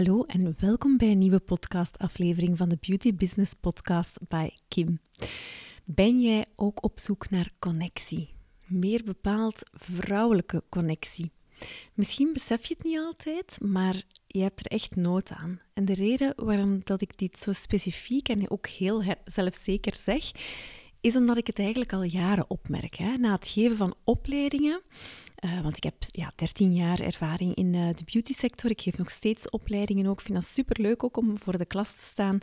Hallo en welkom bij een nieuwe podcastaflevering van de Beauty Business Podcast bij Kim. Ben jij ook op zoek naar connectie? Meer bepaald vrouwelijke connectie. Misschien besef je het niet altijd, maar je hebt er echt nood aan. En de reden waarom dat ik dit zo specifiek en ook heel zelfzeker zeg, is omdat ik het eigenlijk al jaren opmerk. Hè. Na het geven van opleidingen uh, want ik heb ja, 13 jaar ervaring in uh, de beauty sector. Ik geef nog steeds opleidingen ook. Ik vind dat superleuk ook om voor de klas te staan.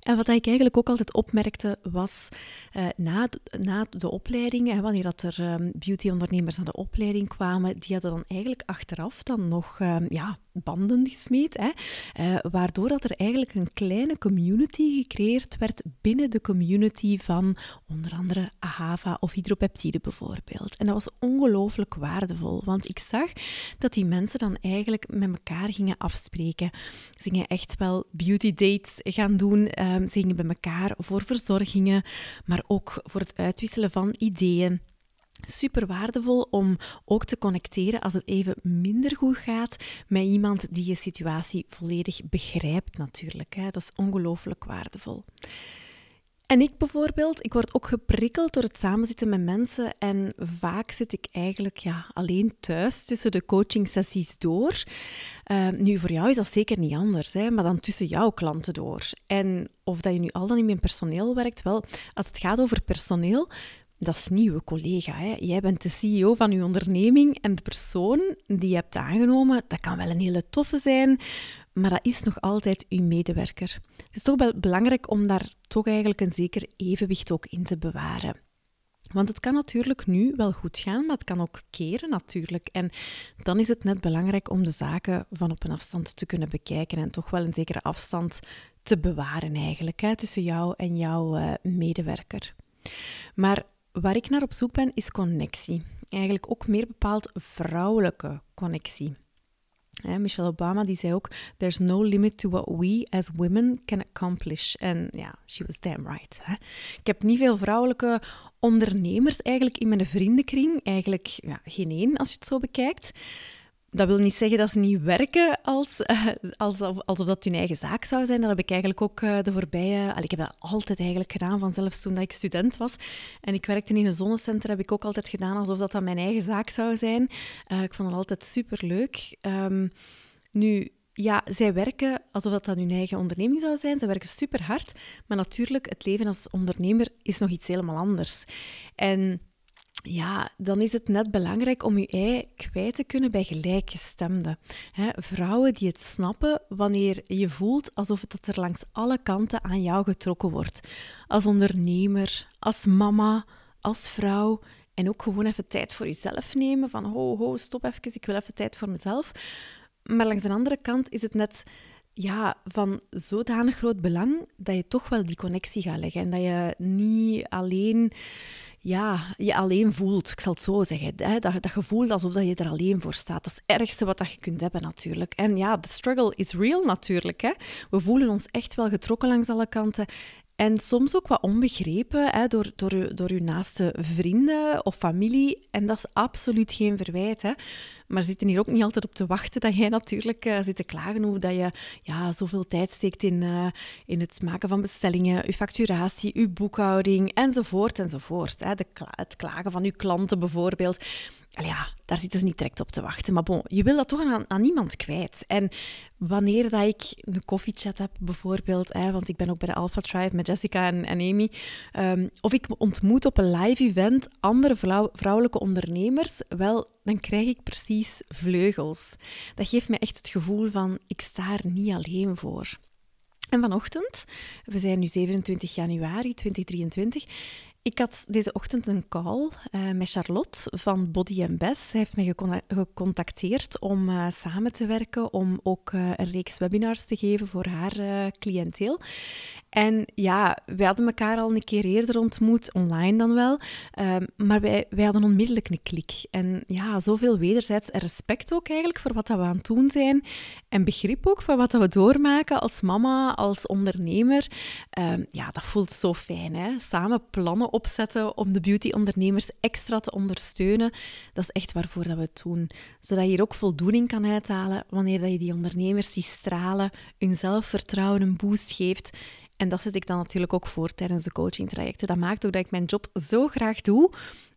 En wat ik eigenlijk ook altijd opmerkte was uh, na, na de opleidingen, wanneer dat er um, beautyondernemers aan de opleiding kwamen, die hadden dan eigenlijk achteraf dan nog um, ja, banden gesmeed, hè, waardoor dat er eigenlijk een kleine community gecreëerd werd binnen de community van onder andere Ahava of hydropeptide bijvoorbeeld. En dat was ongelooflijk waardevol. Want ik zag dat die mensen dan eigenlijk met elkaar gingen afspreken. Ze gingen echt wel beauty dates gaan doen. Um, ze gingen bij elkaar voor verzorgingen, maar ook voor het uitwisselen van ideeën. Super waardevol om ook te connecteren als het even minder goed gaat met iemand die je situatie volledig begrijpt, natuurlijk. Hè. Dat is ongelooflijk waardevol. En ik bijvoorbeeld, ik word ook geprikkeld door het samenzitten met mensen en vaak zit ik eigenlijk ja, alleen thuis tussen de coachingsessies door. Uh, nu, voor jou is dat zeker niet anders, hè, maar dan tussen jouw klanten door. En of dat je nu al dan niet met personeel werkt, wel, als het gaat over personeel, dat is niet uw collega. Hè. Jij bent de CEO van uw onderneming en de persoon die je hebt aangenomen, dat kan wel een hele toffe zijn, maar dat is nog altijd uw medewerker. Het is toch wel belangrijk om daar toch eigenlijk een zeker evenwicht ook in te bewaren. Want het kan natuurlijk nu wel goed gaan, maar het kan ook keren natuurlijk. En dan is het net belangrijk om de zaken van op een afstand te kunnen bekijken en toch wel een zekere afstand te bewaren eigenlijk hè, tussen jou en jouw uh, medewerker. Maar waar ik naar op zoek ben, is connectie. Eigenlijk ook meer bepaald vrouwelijke connectie. Michelle Obama die zei ook: There's no limit to what we as women can accomplish. En ja, she was damn right. Ik heb niet veel vrouwelijke ondernemers eigenlijk in mijn vriendenkring. Eigenlijk ja, geen één als je het zo bekijkt dat wil niet zeggen dat ze niet werken als, uh, alsof, alsof dat hun eigen zaak zou zijn. Dat heb ik eigenlijk ook uh, de voorbije... Ik heb dat altijd eigenlijk gedaan, van zelfs toen dat ik student was. En ik werkte in een zonnecenter, heb ik ook altijd gedaan alsof dat, dat mijn eigen zaak zou zijn. Uh, ik vond het altijd superleuk. Um, nu, ja, zij werken alsof dat, dat hun eigen onderneming zou zijn. Ze werken super hard. Maar natuurlijk, het leven als ondernemer is nog iets helemaal anders. En ja, dan is het net belangrijk om je ei kwijt te kunnen bij gelijkgestemden. vrouwen die het snappen wanneer je voelt alsof het er langs alle kanten aan jou getrokken wordt. Als ondernemer, als mama, als vrouw. En ook gewoon even tijd voor jezelf nemen. Van ho, ho, stop even, ik wil even tijd voor mezelf. Maar langs de andere kant is het net ja, van zodanig groot belang dat je toch wel die connectie gaat leggen. En dat je niet alleen ja, je alleen voelt. Ik zal het zo zeggen. Hè? Dat, dat gevoel alsof dat je er alleen voor staat. Dat is het ergste wat dat je kunt hebben natuurlijk. En ja, de struggle is real natuurlijk. Hè? We voelen ons echt wel getrokken langs alle kanten. En soms ook wat onbegrepen hè, door, door, door uw naaste vrienden of familie. En dat is absoluut geen verwijt. Hè. Maar zitten hier ook niet altijd op te wachten dat jij natuurlijk uh, zit te klagen over dat je ja, zoveel tijd steekt in, uh, in het maken van bestellingen, je facturatie, je boekhouding enzovoort enzovoort. Hè. De het klagen van je klanten bijvoorbeeld. ja, daar zitten ze niet direct op te wachten. Maar bon, je wil dat toch aan, aan niemand kwijt. En wanneer dat ik een koffiechat heb bijvoorbeeld, hè, want ik ben ook bij de Alpha Tribe met Jessica en, en Amy, um, of ik ontmoet op een live event andere vrouwelijke ondernemers, wel, dan krijg ik precies vleugels. Dat geeft me echt het gevoel van, ik sta er niet alleen voor. En vanochtend, we zijn nu 27 januari 2023, ik had deze ochtend een call uh, met Charlotte van Body Best. Zij heeft me gecontacteerd om uh, samen te werken, om ook uh, een reeks webinars te geven voor haar cliënteel. En ja, wij hadden elkaar al een keer eerder ontmoet, online dan wel. Ehm, maar wij, wij hadden onmiddellijk een klik. En ja, zoveel wederzijds respect ook eigenlijk voor wat dat we aan het doen zijn. En begrip ook voor wat we doormaken als mama, als ondernemer. Ehm, ja, dat voelt zo fijn. Hè? Samen plannen opzetten om de beauty-ondernemers extra te ondersteunen. Dat is echt waarvoor dat we het doen. Zodat je hier ook voldoening kan uithalen wanneer dat je die ondernemers ziet stralen, hun zelfvertrouwen een boost geeft en dat zet ik dan natuurlijk ook voor tijdens de coachingtrajecten. Dat maakt ook dat ik mijn job zo graag doe,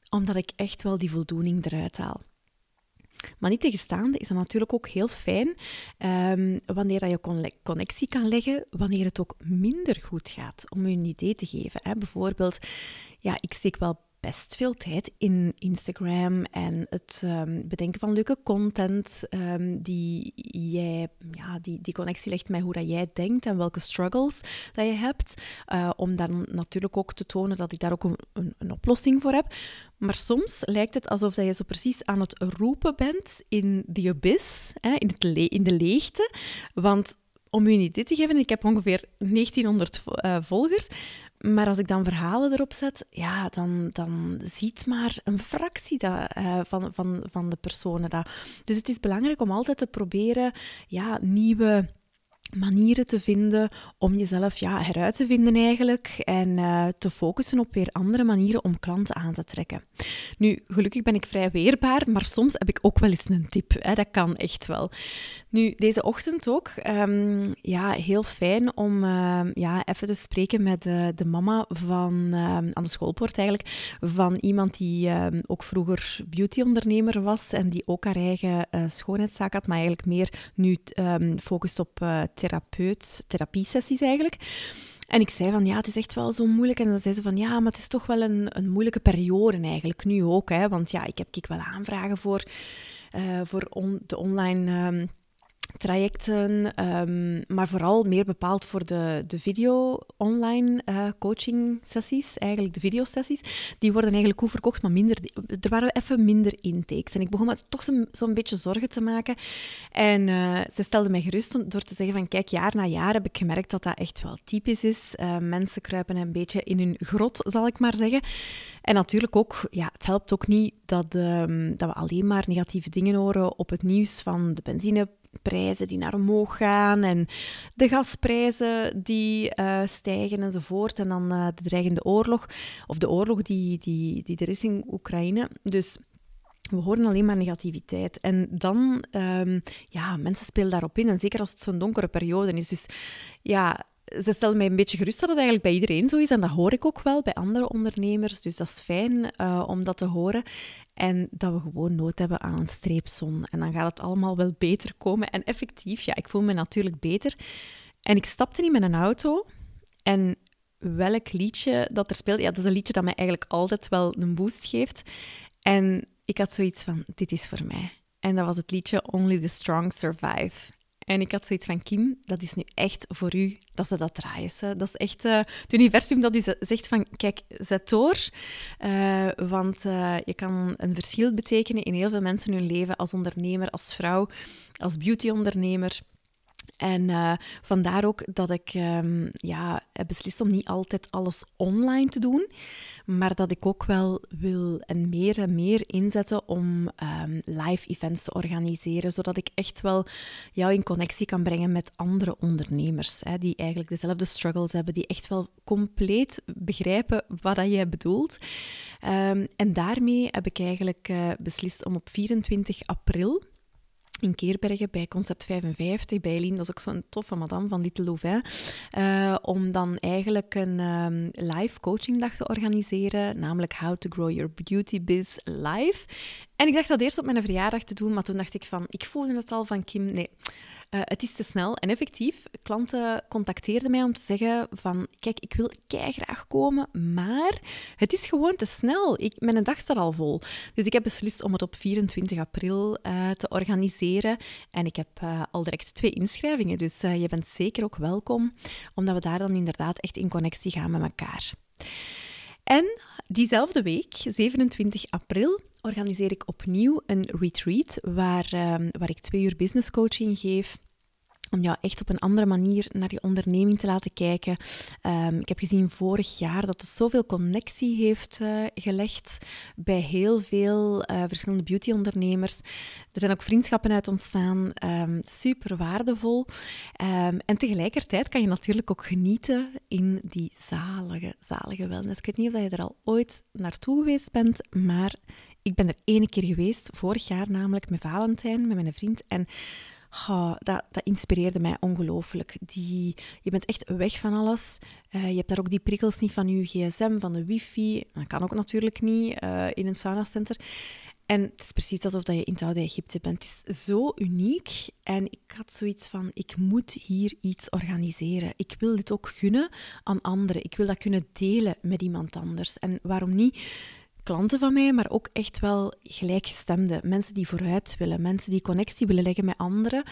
omdat ik echt wel die voldoening eruit haal. Maar niet tegenstaande is dat natuurlijk ook heel fijn um, wanneer dat je connectie kan leggen, wanneer het ook minder goed gaat, om je een idee te geven. Hè. Bijvoorbeeld, ja, ik steek wel best veel tijd in Instagram en het ehm, bedenken van leuke content um, die jij, ja, die, die connectie legt met hoe dat jij denkt en welke struggles dat je hebt. Uh, om dan natuurlijk ook te tonen dat ik daar ook een, een, oplossing voor heb. Maar soms lijkt het alsof dat je zo precies aan het roepen bent in the abyss, hè, in, het in de leegte. Want om je een idee te geven, ik heb ongeveer 1900 uh, eh, volgers. Maar als ik dan verhalen erop zet, ja, dan, dan ziet maar een fractie uh, van, van, van de personen dat. Dus het is belangrijk om altijd te proberen ja, nieuwe manieren te vinden om jezelf ja, heruit te vinden eigenlijk en uh, te focussen op weer andere manieren om klanten aan te trekken. Nu, gelukkig ben ik vrij weerbaar, maar soms heb ik ook wel eens een tip. Hè? Dat kan echt wel. Nu, deze ochtend ook, um, ja, heel fijn om uh, ja, even te spreken met de, mama van, uh, aan de schoolpoort eigenlijk, van iemand die ehm, ook vroeger beautyondernemer was en die ook haar eigen uh, schoonheidszaak had, maar eigenlijk meer nu focust op therapeut, therapiesessies eigenlijk. En ik zei van, ja, het is echt wel zo moeilijk. En dan zei ze van, ja, maar het is toch wel een, een moeilijke periode eigenlijk, nu ook. Hè? Want ja, ik heb ik wel aanvragen voor, uh, voor de online... Um, trajecten, um, maar vooral meer bepaald voor de, de video-online uh, coaching sessies, eigenlijk de videosessies. Die worden eigenlijk goed verkocht, maar minder, er waren even minder intakes. En ik begon me toch zo'n zo beetje zorgen te maken. En uh, ze stelde mij gerust door te zeggen van, kijk, jaar na jaar heb ik gemerkt dat dat echt wel typisch is. Uh, mensen kruipen een beetje in hun grot, zal ik maar zeggen. En natuurlijk ook, ja, het helpt ook niet dat, um, dat we alleen maar negatieve dingen horen op het nieuws van de benzine prijzen die naar omhoog gaan en de gasprijzen die uh, stijgen enzovoort. En dan uh, de dreigende oorlog, of de oorlog die, die, die er is in Oekraïne. Dus we horen alleen maar negativiteit. En dan, um, ja, mensen spelen daarop in. En zeker als het zo'n donkere periode is. Dus ja, ze stellen mij een beetje gerust dat het eigenlijk bij iedereen zo is. En dat hoor ik ook wel bij andere ondernemers. Dus dat is fijn uh, om dat te horen. En dat we gewoon nood hebben aan een streepzon. En dan gaat het allemaal wel beter komen. En effectief, ja, ik voel me natuurlijk beter. En ik stapte in mijn auto. En welk liedje dat er speelt, ja, dat is een liedje dat mij eigenlijk altijd wel een boost geeft. En ik had zoiets van, dit is voor mij. En dat was het liedje Only the Strong Survive. En ik had zoiets van, Kim, dat is nu echt voor u dat ze dat draaien. Dat is echt uh, het universum dat u zegt van, kijk, zet door. Uh, want uh, je kan een verschil betekenen in heel veel mensen hun leven als ondernemer, als vrouw, als beautyondernemer. En uh, vandaar ook dat ik um, ja, heb beslist om niet altijd alles online te doen, maar dat ik ook wel wil en meer en meer inzetten om um, live events te organiseren, zodat ik echt wel jou in connectie kan brengen met andere ondernemers, hè, die eigenlijk dezelfde struggles hebben, die echt wel compleet begrijpen wat dat jij bedoelt. Um, en daarmee heb ik eigenlijk uh, beslist om op 24 april in Keerbergen bij Concept 55, bij Eline, dat is ook zo'n toffe madame van Little Louvain, uh, om dan eigenlijk een um, live coachingdag te organiseren, namelijk How to Grow Your Beauty Biz Live. En ik dacht dat eerst op mijn verjaardag te doen, maar toen dacht ik van, ik voelde het al van Kim, nee, uh, het is te snel en effectief. Klanten contacteerden mij om te zeggen van, kijk, ik wil graag komen, maar het is gewoon te snel. Ik, mijn dag staat al vol. Dus ik heb beslist om het op 24 april uh, te organiseren. En ik heb uh, al direct twee inschrijvingen, dus je bent zeker ook welkom, omdat we daar dan inderdaad echt in connectie gaan met elkaar. En diezelfde week, 27 april, organiseer ik opnieuw een retreat waar, um, waar ik twee uur business coaching geef om jou echt op een andere manier naar je onderneming te laten kijken. Ehm, ik heb gezien vorig jaar dat het zoveel connectie heeft uh, gelegd bij heel veel uh, verschillende beautyondernemers. Er zijn ook vriendschappen uit ontstaan, um, super waardevol. En tegelijkertijd kan je natuurlijk ook genieten in die zalige, zalige wellness. Ik weet niet of je er al ooit naartoe geweest bent, maar ik ben er ene keer geweest, vorig jaar namelijk, met Valentijn, met mijn vriend. En dat, dat, inspireerde mij ongelooflijk. Die, je bent echt weg van alles. Uh, je hebt daar ook die prikkels niet van je gsm, van de wifi. Dat kan ook natuurlijk niet uh, in een saunacenter. En het is precies alsof je in het oude Egypte bent. Het is zo uniek. En ik had zoiets van, ik moet hier iets organiseren. Ik wil dit ook gunnen aan anderen. Ik wil dat kunnen delen met iemand anders. En waarom niet klanten van mij, maar ook echt wel gelijkgestemde. Mensen die vooruit willen, mensen die connectie willen leggen met anderen.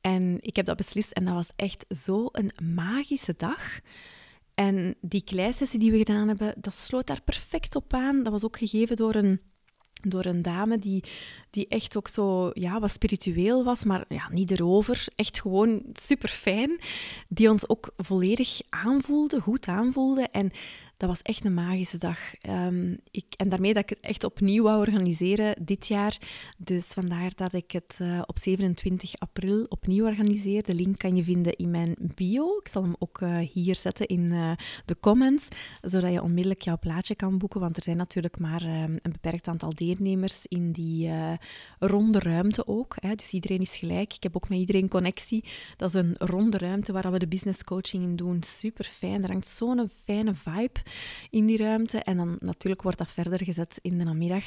En ik heb dat beslist en dat was echt zo een magische dag. En die kleisessie die we gedaan hebben, dat sloot daar perfect op aan. Dat was ook gegeven door een door een dame die, die echt ook zo ja, wat spiritueel was, maar ja, niet erover. Echt gewoon super fijn. Die ons ook volledig aanvoelde, goed aanvoelde. En dat was echt een magische dag. Um, ik, en daarmee dat ik het echt opnieuw wou organiseren dit jaar. Dus vandaar dat ik het uh, op 27 april opnieuw organiseer. De link kan je vinden in mijn bio. Ik zal hem ook uh, hier zetten in uh, de comments, zodat je onmiddellijk jouw plaatje kan boeken. Want er zijn natuurlijk maar een beperkt aantal deelnemers in die ronde ruimte ook. Hè. Dus iedereen is gelijk. Ik heb ook met iedereen connectie. Dat is een ronde ruimte waar we de business coaching in doen. Super fijn. Er hangt zo'n fijne vibe in die ruimte. En dan natuurlijk wordt dat verder gezet in de namiddag,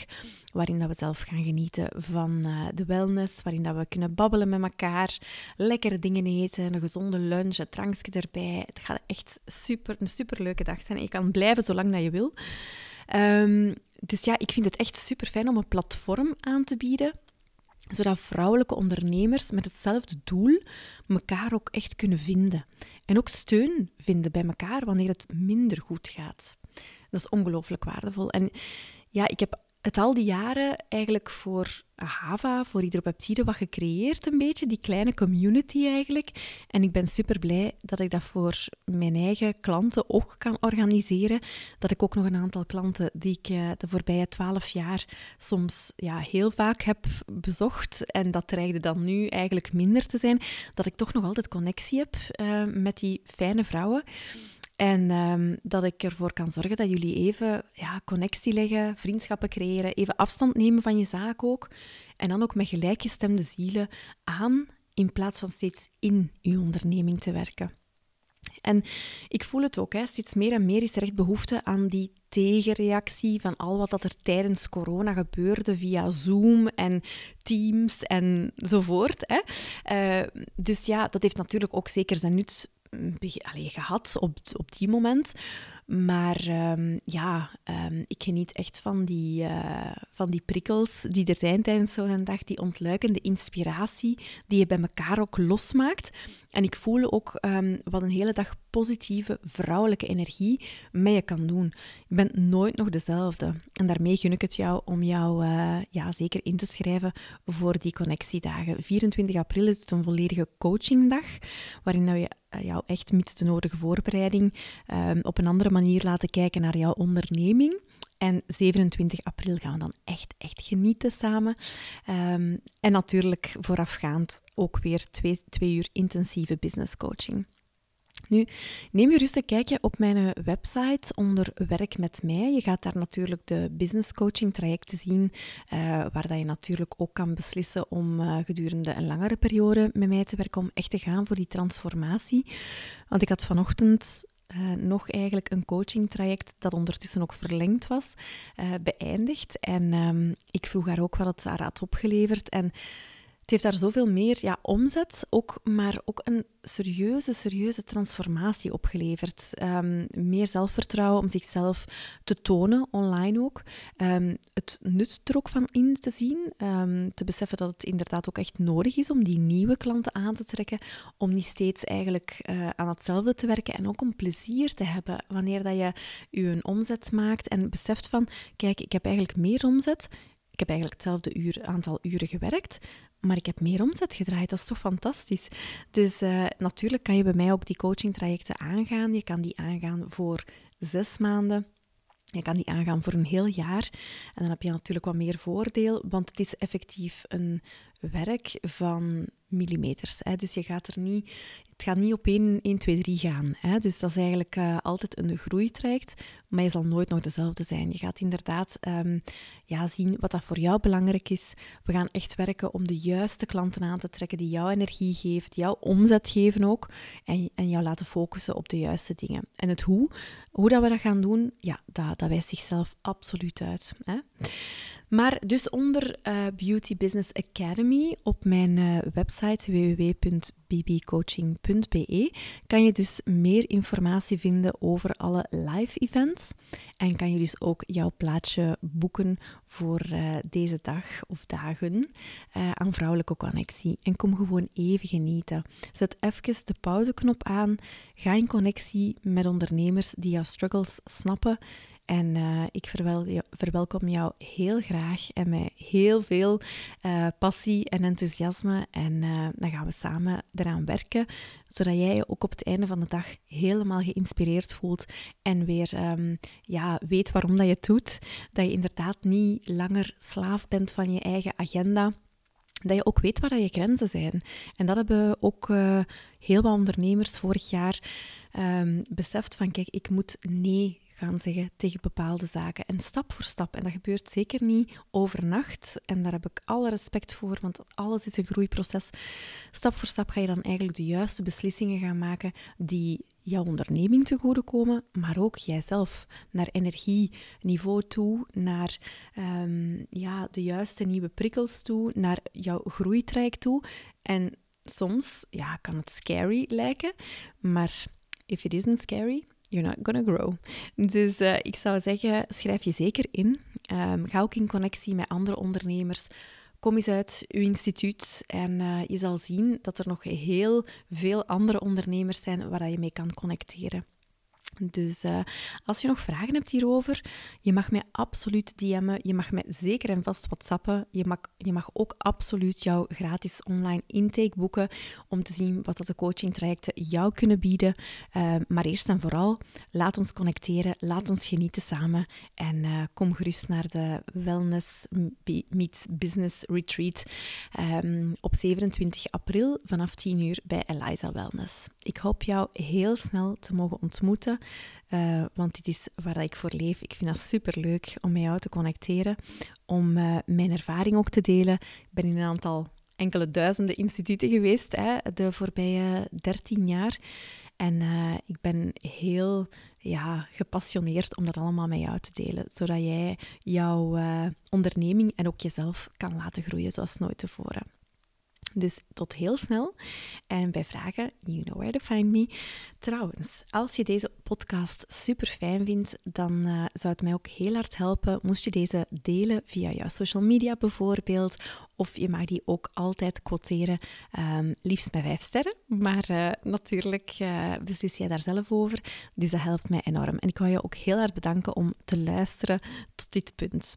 waarin dat we zelf gaan genieten van uh, de wellness, waarin dat we kunnen babbelen met elkaar, lekkere dingen eten, een gezonde lunch, een drankje erbij. Het gaat echt super, een superleuke dag zijn. Je kan blijven zolang dat je wil. Um, dus ja, ik vind het echt super fijn om een platform aan te bieden zodat vrouwelijke ondernemers met hetzelfde doel elkaar ook echt kunnen vinden. En ook steun vinden bij elkaar wanneer het minder goed gaat. Dat is ongelooflijk waardevol. En ja, ik heb het al die jaren eigenlijk voor Hava, voor Hydropeptide, wat gecreëerd een beetje, die kleine community eigenlijk. En ik ben super blij dat ik dat voor mijn eigen klanten ook kan organiseren. Dat ik ook nog een aantal klanten die ik eh, de voorbije twaalf jaar soms ja, heel vaak heb bezocht, en dat dreigde dan nu eigenlijk minder te zijn, dat ik toch nog altijd connectie heb uh, met die fijne vrouwen. En um, dat ik ervoor kan zorgen dat jullie even ja, connectie leggen, vriendschappen creëren, even afstand nemen van je zaak ook. En dan ook met gelijkgestemde zielen aan, in plaats van steeds in je onderneming te werken. En ik voel het ook, hè, steeds meer en meer is er echt behoefte aan die tegenreactie van al wat dat er tijdens corona gebeurde via Zoom en Teams enzovoort. Hè. Uh, dus ja, dat heeft natuurlijk ook zeker zijn nut allee, gehad op, op die moment. Maar um, ja, um, ik geniet echt van die, uh, van die prikkels die er zijn tijdens zo'n dag, die ontluikende inspiratie die je bij elkaar ook losmaakt. En ik voel ook um, wat een hele dag positieve vrouwelijke energie met je kan doen. Je bent nooit nog dezelfde. En daarmee gun ik het jou om jou uh, ja, zeker in te schrijven voor die connectiedagen. 24 april is het een volledige coachingdag, waarin je uh, jou echt met de nodige voorbereiding op een andere manier laten kijken naar jouw onderneming. En 27 april gaan we dan echt, echt genieten samen. Um, en natuurlijk voorafgaand ook weer twee, twee uur intensieve business coaching. Nu, neem gerust een kijkje op mijn website onder Werk met mij. Je gaat daar natuurlijk de business coaching trajecten zien, uh, waar dat je natuurlijk ook kan beslissen om uh, gedurende een langere periode met mij te werken, om echt te gaan voor die transformatie. Want ik had vanochtend uh, nog eigenlijk een coachingtraject dat ondertussen ook verlengd was, uh, beëindigd. En um, ik vroeg haar ook wat het haar had opgeleverd. En het heeft daar zoveel meer ja, omzet, ook, maar ook een serieuze, serieuze transformatie opgeleverd. Um, meer zelfvertrouwen om zichzelf te tonen, online ook. Um, het nut er ook van in te zien. Um, te beseffen dat het inderdaad ook echt nodig is om die nieuwe klanten aan te trekken. Om niet steeds eigenlijk uh, aan hetzelfde te werken. En ook om plezier te hebben wanneer dat je je een omzet maakt en beseft van, kijk, ik heb eigenlijk meer omzet ik heb eigenlijk hetzelfde uur, aantal uren gewerkt, maar ik heb meer omzet gedraaid. Dat is toch fantastisch? Dus uh, natuurlijk kan je bij mij ook die coaching trajecten aangaan. Je kan die aangaan voor zes maanden. Je kan die aangaan voor een heel jaar. En dan heb je natuurlijk wat meer voordeel, want het is effectief een werk van millimeters. Hè. Dus je gaat er niet, het gaat niet op 1, 1 2, 3 gaan. Hè. Dus dat is eigenlijk uh, altijd een groeitraject, maar je zal nooit nog dezelfde zijn. Je gaat inderdaad um, ja, zien wat dat voor jou belangrijk is. We gaan echt werken om de juiste klanten aan te trekken die jouw energie die jouw omzet geven ook, en, en jou laten focussen op de juiste dingen. En het hoe, hoe dat we dat gaan doen, ja, dat, dat wijst zichzelf absoluut uit. Hè. Maar dus onder uh, Beauty Business Academy op mijn uh, website www.bbcoaching.be kan je dus meer informatie vinden over alle live events. En kan je dus ook jouw plaatje boeken voor uh, deze dag of dagen aan Vrouwelijke Connectie. En kom gewoon even genieten. Zet even de pauzeknop aan. Ga in connectie met ondernemers die jouw struggles snappen en uh, ik verwel, verwelkom jou heel graag en met heel veel uh, passie en enthousiasme. En uh, dan gaan we samen eraan werken, zodat jij je ook op het einde van de dag helemaal geïnspireerd voelt en weer um, ja, weet waarom dat je het doet. Dat je inderdaad niet langer slaaf bent van je eigen agenda dat je ook weet waar je grenzen zijn. En dat hebben ook heel wat ondernemers vorig jaar um, beseft van, kijk, ik moet nee gaan zeggen tegen bepaalde zaken. En stap voor stap. En dat gebeurt zeker niet overnacht. En daar heb ik alle respect voor, want alles is een groeiproces. Stap voor stap ga je dan eigenlijk de juiste beslissingen gaan maken die jouw onderneming te goede komen, maar ook jijzelf naar energieniveau toe, naar um, ja, de juiste nieuwe prikkels toe, naar jouw groeitraject toe. En soms ja, kan het scary lijken, maar if it isn't scary, you're not gonna grow. Dus uh, ik zou zeggen, schrijf je zeker in. Um, ga ook in connectie met andere ondernemers. Kom eens uit uw instituut en uh, je zal zien dat er nog heel veel andere ondernemers zijn waar je mee kan connecteren. Dus uh, als je nog vragen hebt hierover, je mag mij absoluut DM'en. Je mag mij zeker en vast WhatsAppen. Je mag, je mag ook absoluut jouw gratis online intake boeken om te zien wat dat de coaching trajecten jou kunnen bieden. Uh, maar eerst en vooral, laat ons connecteren, laat ons genieten samen en uh, kom gerust naar de Wellness Meets Business Retreat um, op 27 april vanaf 10 uur bij Eliza Wellness. Ik hoop jou heel snel te mogen ontmoeten. Uh, want dit is waar ik voor leef. Ik vind dat super leuk om met jou te connecteren, om uh, mijn ervaring ook te delen. Ik ben in een aantal enkele duizenden instituten geweest hè, de voorbije 13 jaar. En uh, ik ben heel ja, gepassioneerd om dat allemaal met jou te delen, zodat jij jouw onderneming en ook jezelf kan laten groeien zoals nooit tevoren. Dus tot heel snel. En bij vragen, you know where to find me. Trouwens, als je deze podcast super fijn vindt, dan uh, zou het mij ook heel hard helpen moest je deze delen via jouw social media bijvoorbeeld. Of je mag die ook altijd quoteren, um, liefst bij vijf sterren. Maar uh, natuurlijk uh, beslis jij daar zelf over. Dus dat helpt mij enorm. En ik wil je ook heel hard bedanken om te luisteren tot dit punt.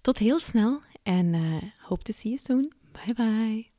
Tot heel snel en hope to see you soon. Bye bye.